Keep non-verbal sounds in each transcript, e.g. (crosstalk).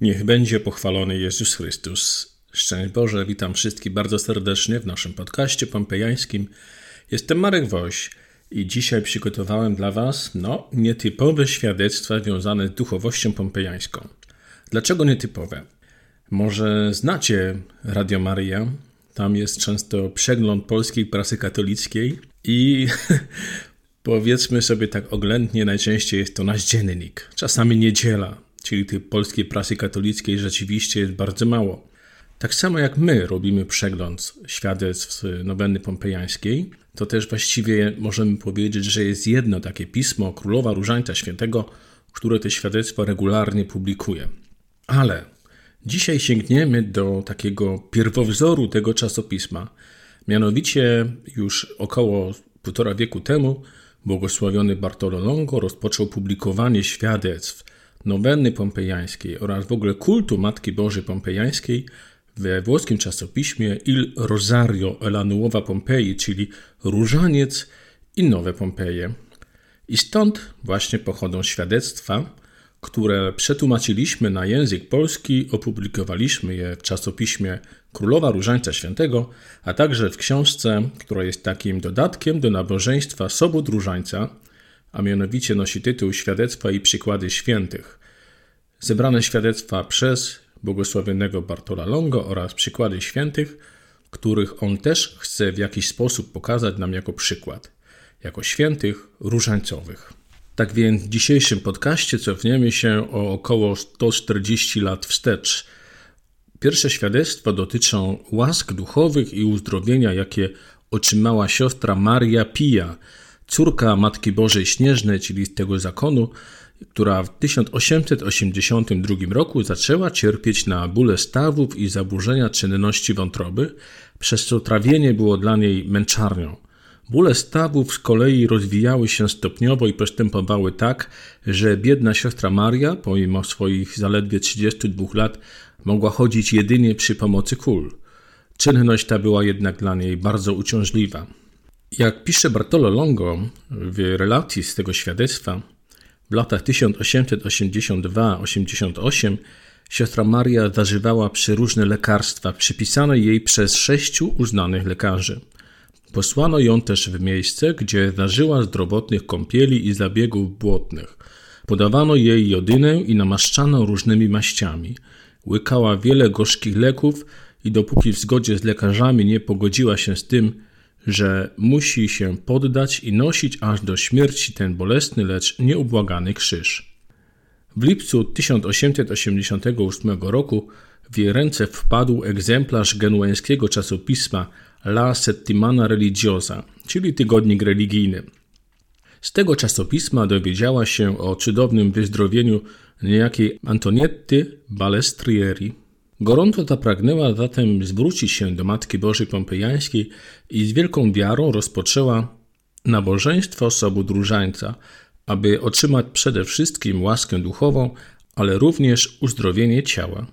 Niech będzie pochwalony Jezus Chrystus. Szczęść Boże, witam wszystkich bardzo serdecznie w naszym podcaście pompejańskim. Jestem Marek Woś i dzisiaj przygotowałem dla Was no, nietypowe świadectwa związane z duchowością pompejańską. Dlaczego nietypowe? Może znacie Radio Maryja? Tam jest często przegląd polskiej prasy katolickiej i (laughs) powiedzmy sobie tak oględnie, najczęściej jest to nasz dziennik, czasami niedziela, czyli tej polskiej prasy katolickiej rzeczywiście jest bardzo mało. Tak samo jak my robimy przegląd świadectw noweny pompejańskiej, to też właściwie możemy powiedzieć, że jest jedno takie pismo Królowa Różańca Świętego, które te świadectwa regularnie publikuje. Ale dzisiaj sięgniemy do takiego pierwowzoru tego czasopisma. Mianowicie już około półtora wieku temu błogosławiony Bartolo Longo rozpoczął publikowanie świadectw noweny pompejańskiej oraz w ogóle kultu Matki Bożej Pompejańskiej we włoskim czasopiśmie Il Rosario la Nuova Pompei, czyli Różaniec i Nowe Pompeje. I stąd właśnie pochodzą świadectwa, które przetłumaczyliśmy na język polski, opublikowaliśmy je w czasopiśmie Królowa Różańca Świętego, a także w książce, która jest takim dodatkiem do nabożeństwa Sobót Różańca, a mianowicie nosi tytuł Świadectwa i przykłady świętych. Zebrane świadectwa przez błogosławionego Bartola Longo oraz przykłady świętych, których on też chce w jakiś sposób pokazać nam jako przykład, jako świętych różańcowych. Tak więc w dzisiejszym podcaście cofniemy się o około 140 lat wstecz. Pierwsze świadectwa dotyczą łask duchowych i uzdrowienia, jakie otrzymała siostra Maria Pia, córka Matki Bożej Śnieżnej, czyli tego zakonu, która w 1882 roku zaczęła cierpieć na bóle stawów i zaburzenia czynności wątroby, przez co trawienie było dla niej męczarnią. Bóle stawów z kolei rozwijały się stopniowo i postępowały tak, że biedna siostra Maria, pomimo swoich zaledwie 32 lat, mogła chodzić jedynie przy pomocy kul. Czynność ta była jednak dla niej bardzo uciążliwa. Jak pisze Bartolo Longo w relacji z tego świadectwa, w latach 1882-88 siostra Maria zażywała przeróżne lekarstwa przypisane jej przez sześciu uznanych lekarzy. Posłano ją też w miejsce, gdzie zażyła zdrowotnych kąpieli i zabiegów błotnych. Podawano jej jodynę i namaszczano różnymi maściami. Łykała wiele gorzkich leków i dopóki w zgodzie z lekarzami nie pogodziła się z tym, że musi się poddać i nosić aż do śmierci ten bolesny, lecz nieubłagany krzyż. W lipcu 1888 roku w jej ręce wpadł egzemplarz genueńskiego czasopisma La Settimana Religiosa, czyli tygodnik religijny. Z tego czasopisma dowiedziała się o cudownym wyzdrowieniu niejakiej Antonietty Balestrieri. Gorąco ta pragnęła zatem zwrócić się do Matki Bożej Pompejańskiej i z wielką wiarą rozpoczęła nabożeństwo sobót różańca, aby otrzymać przede wszystkim łaskę duchową, ale również uzdrowienie ciała.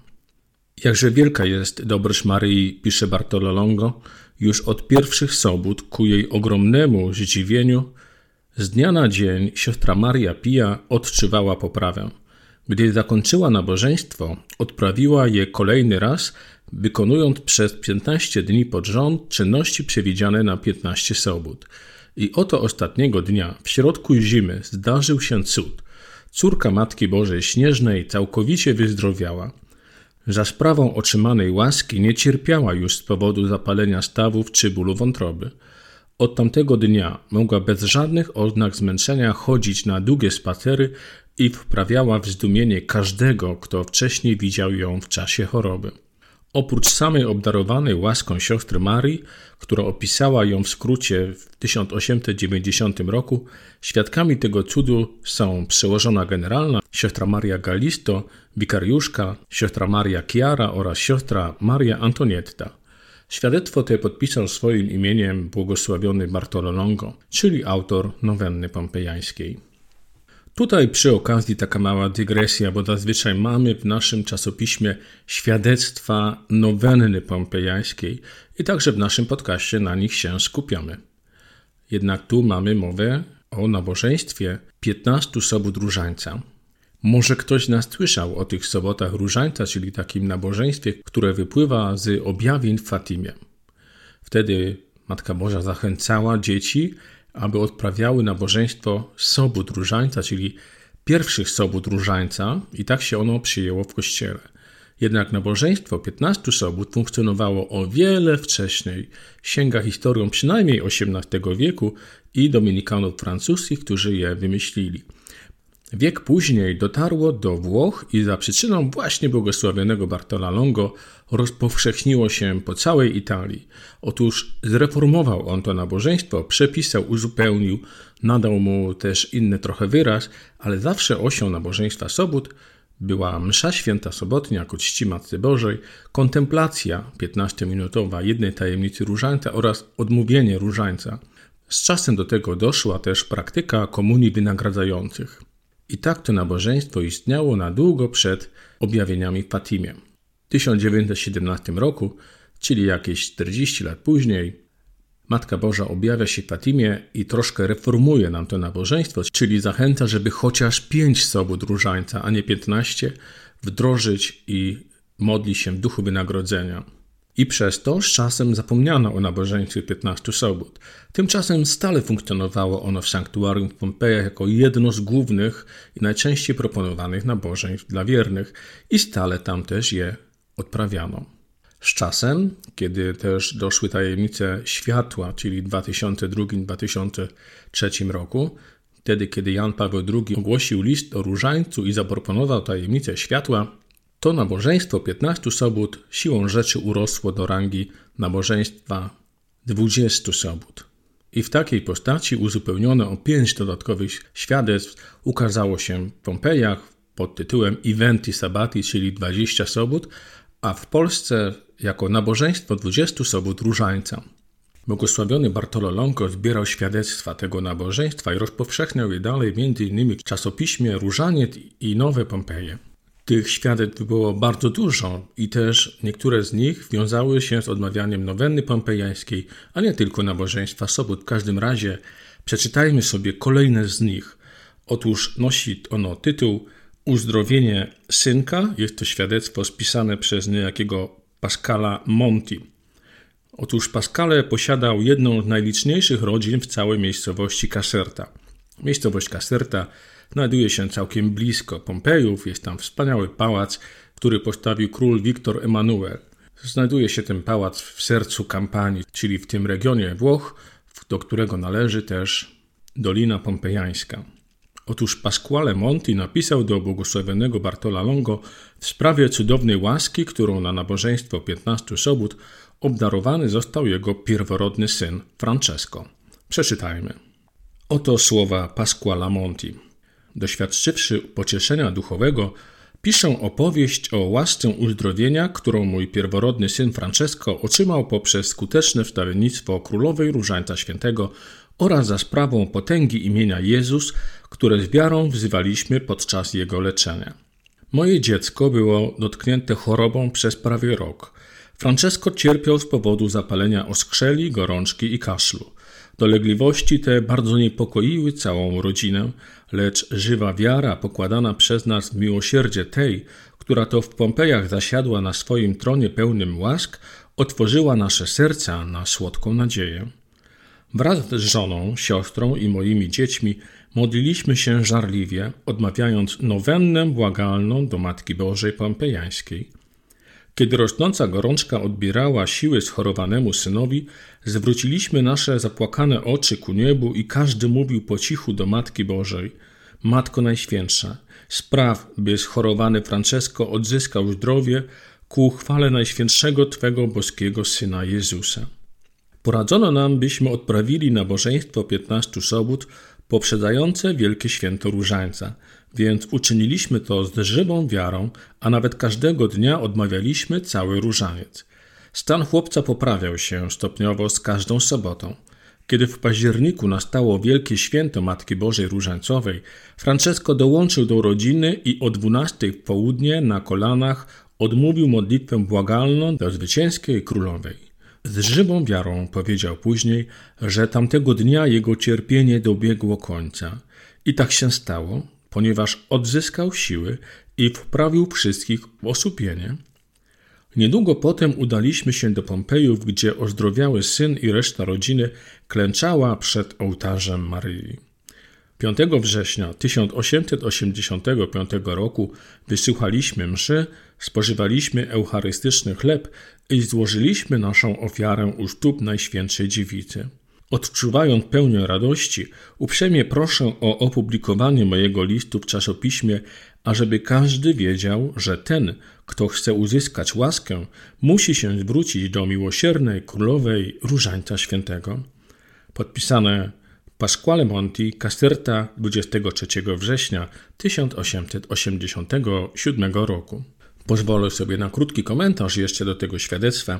Jakże wielka jest dobroć Maryi, pisze Bartolo Longo, już od pierwszych sobót ku jej ogromnemu zdziwieniu, z dnia na dzień siostra Maria Pia odczuwała poprawę. Gdy zakończyła nabożeństwo, odprawiła je kolejny raz, wykonując przez 15 dni pod rząd czynności przewidziane na 15 sobót. I oto ostatniego dnia, w środku zimy, zdarzył się cud. Córka Matki Bożej Śnieżnej całkowicie wyzdrowiała. Za sprawą otrzymanej łaski nie cierpiała już z powodu zapalenia stawów czy bólu wątroby. Od tamtego dnia mogła bez żadnych oznak zmęczenia chodzić na długie spacery i wprawiała w zdumienie każdego, kto wcześniej widział ją w czasie choroby. Oprócz samej obdarowanej łaską siostry Marii, która opisała ją w skrócie w 1890 roku, świadkami tego cudu są przełożona generalna siostra Maria Galisto, wikariuszka, siostra Maria Chiara oraz siostra Maria Antonietta. Świadectwo te podpisał swoim imieniem błogosławiony Bartolo Longo, czyli autor nowenny pompejańskiej. Tutaj przy okazji taka mała dygresja, bo zazwyczaj mamy w naszym czasopiśmie świadectwa nowenny pompejańskiej i także w naszym podcaście na nich się skupiamy. Jednak tu mamy mowę o nabożeństwie 15 sobót różańca. Może ktoś nas słyszał o tych sobotach różańca, czyli takim nabożeństwie, które wypływa z objawień w Fatimie. Wtedy Matka Boża zachęcała dzieci, aby odprawiały nabożeństwo sobót różańca, czyli pierwszych sobót różańca i tak się ono przyjęło w kościele. Jednak nabożeństwo 15 sobót funkcjonowało o wiele wcześniej. Sięga historią przynajmniej XVIII wieku i dominikanów francuskich, którzy je wymyślili. Wiek później dotarło do Włoch i za przyczyną właśnie błogosławionego Bartola Longo rozpowszechniło się po całej Italii. Otóż zreformował on to nabożeństwo, przepisał, uzupełnił, nadał mu też inny trochę wyraz, ale zawsze osią nabożeństwa sobót była msza święta sobotnia ku czci Matce Bożej, kontemplacja 15-minutowa jednej tajemnicy różańca oraz odmówienie różańca. Z czasem do tego doszła też praktyka komunii wynagradzających. I tak to nabożeństwo istniało na długo przed objawieniami w Fatimie. W 1917 roku, czyli jakieś 40 lat później, Matka Boża objawia się Fatimie i troszkę reformuje nam to nabożeństwo, czyli zachęca, żeby chociaż pięć sobot różańca, a nie piętnaście, wdrożyć i modli się w duchu wynagrodzenia. I przez to z czasem zapomniano o nabożeństwie 15 sobot. Tymczasem stale funkcjonowało ono w sanktuarium w Pompejach jako jedno z głównych i najczęściej proponowanych nabożeństw dla wiernych i stale tam też je odprawiano. Z czasem, kiedy też doszły tajemnice światła, czyli w 2002-2003 roku, wtedy kiedy Jan Paweł II ogłosił list o różańcu i zaproponował tajemnicę światła, to nabożeństwo 15 sobót siłą rzeczy urosło do rangi nabożeństwa 20 sobót. I w takiej postaci uzupełnione o pięć dodatkowych świadectw ukazało się w Pompejach pod tytułem Eventi Sabati, czyli 20 sobót, a w Polsce jako nabożeństwo 20 sobót różańca. Błogosławiony Bartolo zbierał świadectwa tego nabożeństwa i rozpowszechniał je dalej m.in. w czasopiśmie Różaniec i Nowe Pompeje. Tych świadectw było bardzo dużo i też niektóre z nich wiązały się z odmawianiem nowenny pompejańskiej, a nie tylko nabożeństwa sobót. W każdym razie przeczytajmy sobie kolejne z nich. Otóż nosi ono tytuł Uzdrowienie synka. Jest to świadectwo spisane przez niejakiego Pascala Monti. Otóż Pascale posiadał jedną z najliczniejszych rodzin w całej miejscowości Caserta. Miejscowość Caserta znajduje się całkiem blisko Pompejów, jest tam wspaniały pałac, który postawił król Wiktor Emanuel. Znajduje się ten pałac w sercu kampanii, czyli w tym regionie Włoch, do którego należy też Dolina Pompejańska. Otóż Pasquale Monti napisał do błogosławionego Bartola Longo w sprawie cudownej łaski, którą na nabożeństwo 15 sobót obdarowany został jego pierworodny syn Francesco. Przeczytajmy. Oto słowa Pasquala Monti. Doświadczywszy pocieszenia duchowego, piszę opowieść o łasce uzdrowienia, którą mój pierworodny syn Francesco otrzymał poprzez skuteczne wstawiennictwo Królowej Różańca Świętego oraz za sprawą potęgi imienia Jezus, które z wiarą wzywaliśmy podczas jego leczenia. Moje dziecko było dotknięte chorobą przez prawie rok. Francesco cierpiał z powodu zapalenia oskrzeli, gorączki i kaszlu. Dolegliwości te bardzo niepokoiły całą rodzinę, lecz żywa wiara pokładana przez nas w miłosierdzie tej, która to w Pompejach zasiadła na swoim tronie pełnym łask, otworzyła nasze serca na słodką nadzieję. Wraz z żoną, siostrą i moimi dziećmi modliliśmy się żarliwie, odmawiając nowennę błagalną do Matki Bożej Pompejańskiej. Kiedy rosnąca gorączka odbierała siły schorowanemu synowi, zwróciliśmy nasze zapłakane oczy ku niebu i każdy mówił po cichu do Matki Bożej: Matko Najświętsza, spraw, by schorowany Francesco odzyskał zdrowie ku chwale Najświętszego Twego boskiego Syna Jezusa. Poradzono nam, byśmy odprawili nabożeństwo 15 sobót poprzedzające Wielkie Święto Różańca, więc uczyniliśmy to z żywą wiarą, a nawet każdego dnia odmawialiśmy cały różaniec. Stan chłopca poprawiał się stopniowo z każdą sobotą. Kiedy w październiku nastało Wielkie Święto Matki Bożej Różańcowej, Francesco dołączył do rodziny i o 12 w południe na kolanach odmówił modlitwę błagalną do zwycięskiej królowej. Z żywą wiarą powiedział później, że tamtego dnia jego cierpienie dobiegło końca. I tak się stało. ponieważ odzyskał siły i wprawił wszystkich w osłupienie. Niedługo potem udaliśmy się do Pompejów, gdzie ozdrowiały syn i reszta rodziny klęczała przed ołtarzem Maryi. 5 września 1885 roku wysłuchaliśmy mszy, spożywaliśmy eucharystyczny chleb i złożyliśmy naszą ofiarę u stóp Najświętszej Dziewicy. Odczuwając pełnię radości, uprzejmie proszę o opublikowanie mojego listu w czasopiśmie, ażeby każdy wiedział, że ten, kto chce uzyskać łaskę, musi się zwrócić do miłosiernej królowej Różańca Świętego. Podpisane Pasquale Monti, Caserta 23 września 1887 roku. Pozwolę sobie na krótki komentarz jeszcze do tego świadectwa.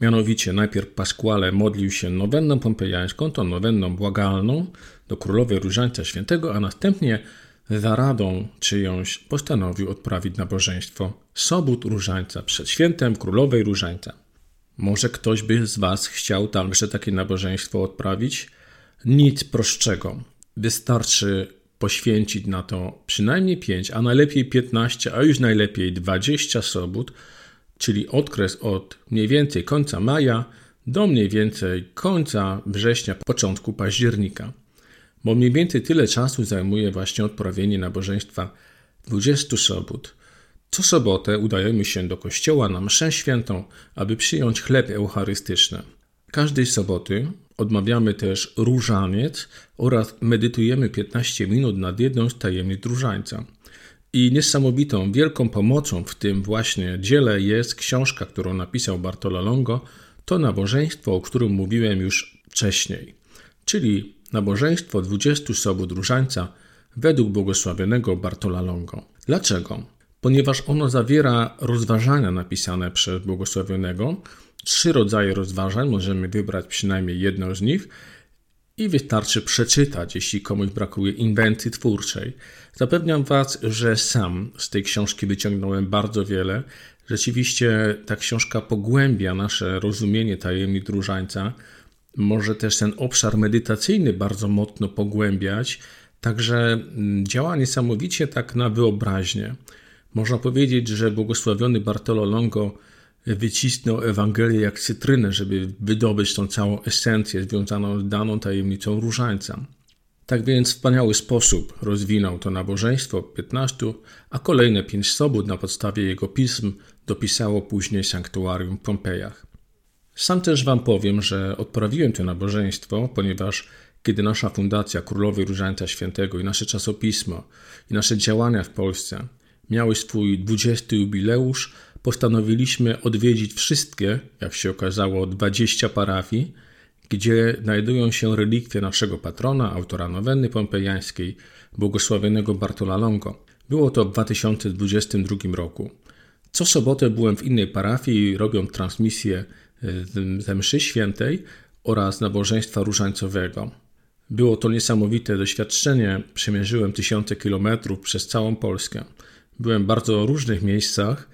Mianowicie najpierw Pasquale modlił się nowenną pompejańską, tą nowenną błagalną do królowej Różańca Świętego, a następnie za radą czyjąś postanowił odprawić nabożeństwo Sobót Różańca przed świętem królowej Różańca. Może ktoś by z Was chciał także takie nabożeństwo odprawić? Nic prostszego. Wystarczy poświęcić na to przynajmniej 5, a najlepiej 15, a już najlepiej 20 sobót, czyli okres od mniej więcej końca maja do mniej więcej końca września, początku października. Bo mniej więcej tyle czasu zajmuje właśnie odprawienie nabożeństwa 20 sobót. Co sobotę udajemy się do kościoła na mszę świętą, aby przyjąć chleb eucharystyczny. Każdej soboty odmawiamy też różaniec oraz medytujemy 15 minut nad jedną z tajemnic różańca. I niesamowitą, wielką pomocą w tym właśnie dziele jest książka, którą napisał Bartola Longo, to nabożeństwo, o którym mówiłem już wcześniej, czyli nabożeństwo 20 sobot różańca według błogosławionego Bartola Longo. Dlaczego? Ponieważ ono zawiera rozważania napisane przez błogosławionego, trzy rodzaje rozważań, możemy wybrać przynajmniej jedno z nich i wystarczy przeczytać, jeśli komuś brakuje inwencji twórczej. Zapewniam Was, że sam z tej książki wyciągnąłem bardzo wiele. Rzeczywiście ta książka pogłębia nasze rozumienie tajemnic różańca. Może też ten obszar medytacyjny bardzo mocno pogłębiać, także mm, działa niesamowicie tak na wyobraźnię. Można powiedzieć, że błogosławiony Bartolo Longo wycisnął Ewangelię jak cytrynę, żeby wydobyć tą całą esencję związaną z daną tajemnicą różańca. Tak więc w wspaniały sposób rozwinął to nabożeństwo 15, a kolejne pięć sobót na podstawie jego pism dopisało później sanktuarium w Pompejach. Sam też wam powiem, że odprawiłem to nabożeństwo, ponieważ kiedy nasza fundacja Królowej Różańca Świętego i nasze czasopismo i nasze działania w Polsce miały swój 20 jubileusz, postanowiliśmy odwiedzić wszystkie, jak się okazało, 20 parafii, gdzie znajdują się relikwie naszego patrona, autora nowenny pompejańskiej, błogosławionego Bartola Longo. Było to w 2022 roku. Co sobotę byłem w innej parafii, robiąc transmisję e, ze mszy świętej oraz nabożeństwa różańcowego. Było to niesamowite doświadczenie. Przemierzyłem tysiące kilometrów przez całą Polskę. Byłem w bardzo różnych miejscach,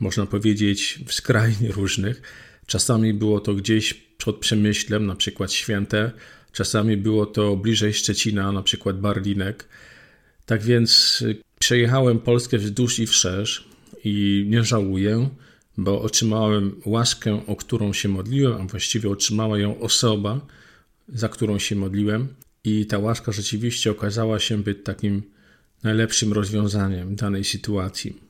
można powiedzieć skrajnie różnych. Czasami było to gdzieś pod Przemyślem, na przykład Święte, czasami było to bliżej Szczecina, na przykład Barlinek. Tak więc y, przejechałem Polskę wzdłuż i wszerz i nie żałuję, bo otrzymałem łaskę, o którą się modliłem, a właściwie otrzymała ją osoba, za którą się modliłem. I ta łaska rzeczywiście okazała się być takim najlepszym rozwiązaniem danej sytuacji.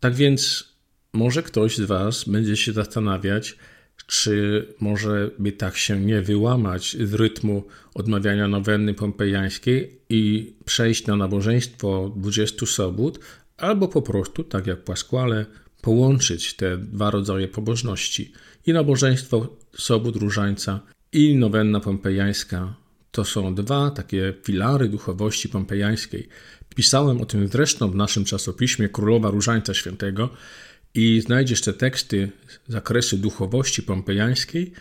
Tak więc może ktoś z Was będzie się zastanawiać, czy może by tak się nie wyłamać z rytmu odmawiania nowenny pompejańskiej i przejść na nabożeństwo 20 sobót, albo po prostu, tak jak Pasquale, połączyć te dwa rodzaje pobożności i nabożeństwo sobót różańca i nowenna pompejańska. To są dwa takie filary duchowości pompejańskiej. Pisałem o tym zresztą w naszym czasopiśmie Królowa Różańca Świętego, i znajdziesz te teksty z zakresu duchowości pompejańskiej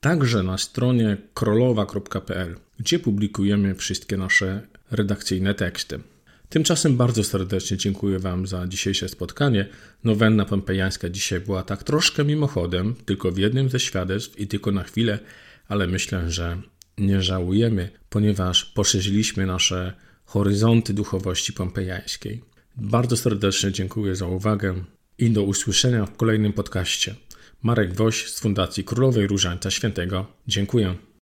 także na stronie krolowa.pl, gdzie publikujemy wszystkie nasze redakcyjne teksty. Tymczasem bardzo serdecznie dziękuję Wam za dzisiejsze spotkanie. Nowenna pompejańska dzisiaj była tak troszkę mimochodem, tylko w jednym ze świadectw i tylko na chwilę, ale myślę, że nie żałujemy, ponieważ poszerzyliśmy nasze horyzonty duchowości pompejańskiej. Bardzo serdecznie dziękuję za uwagę i do usłyszenia w kolejnym podcaście. Marek Woś z Fundacji Królowej Różańca Świętego. Dziękuję.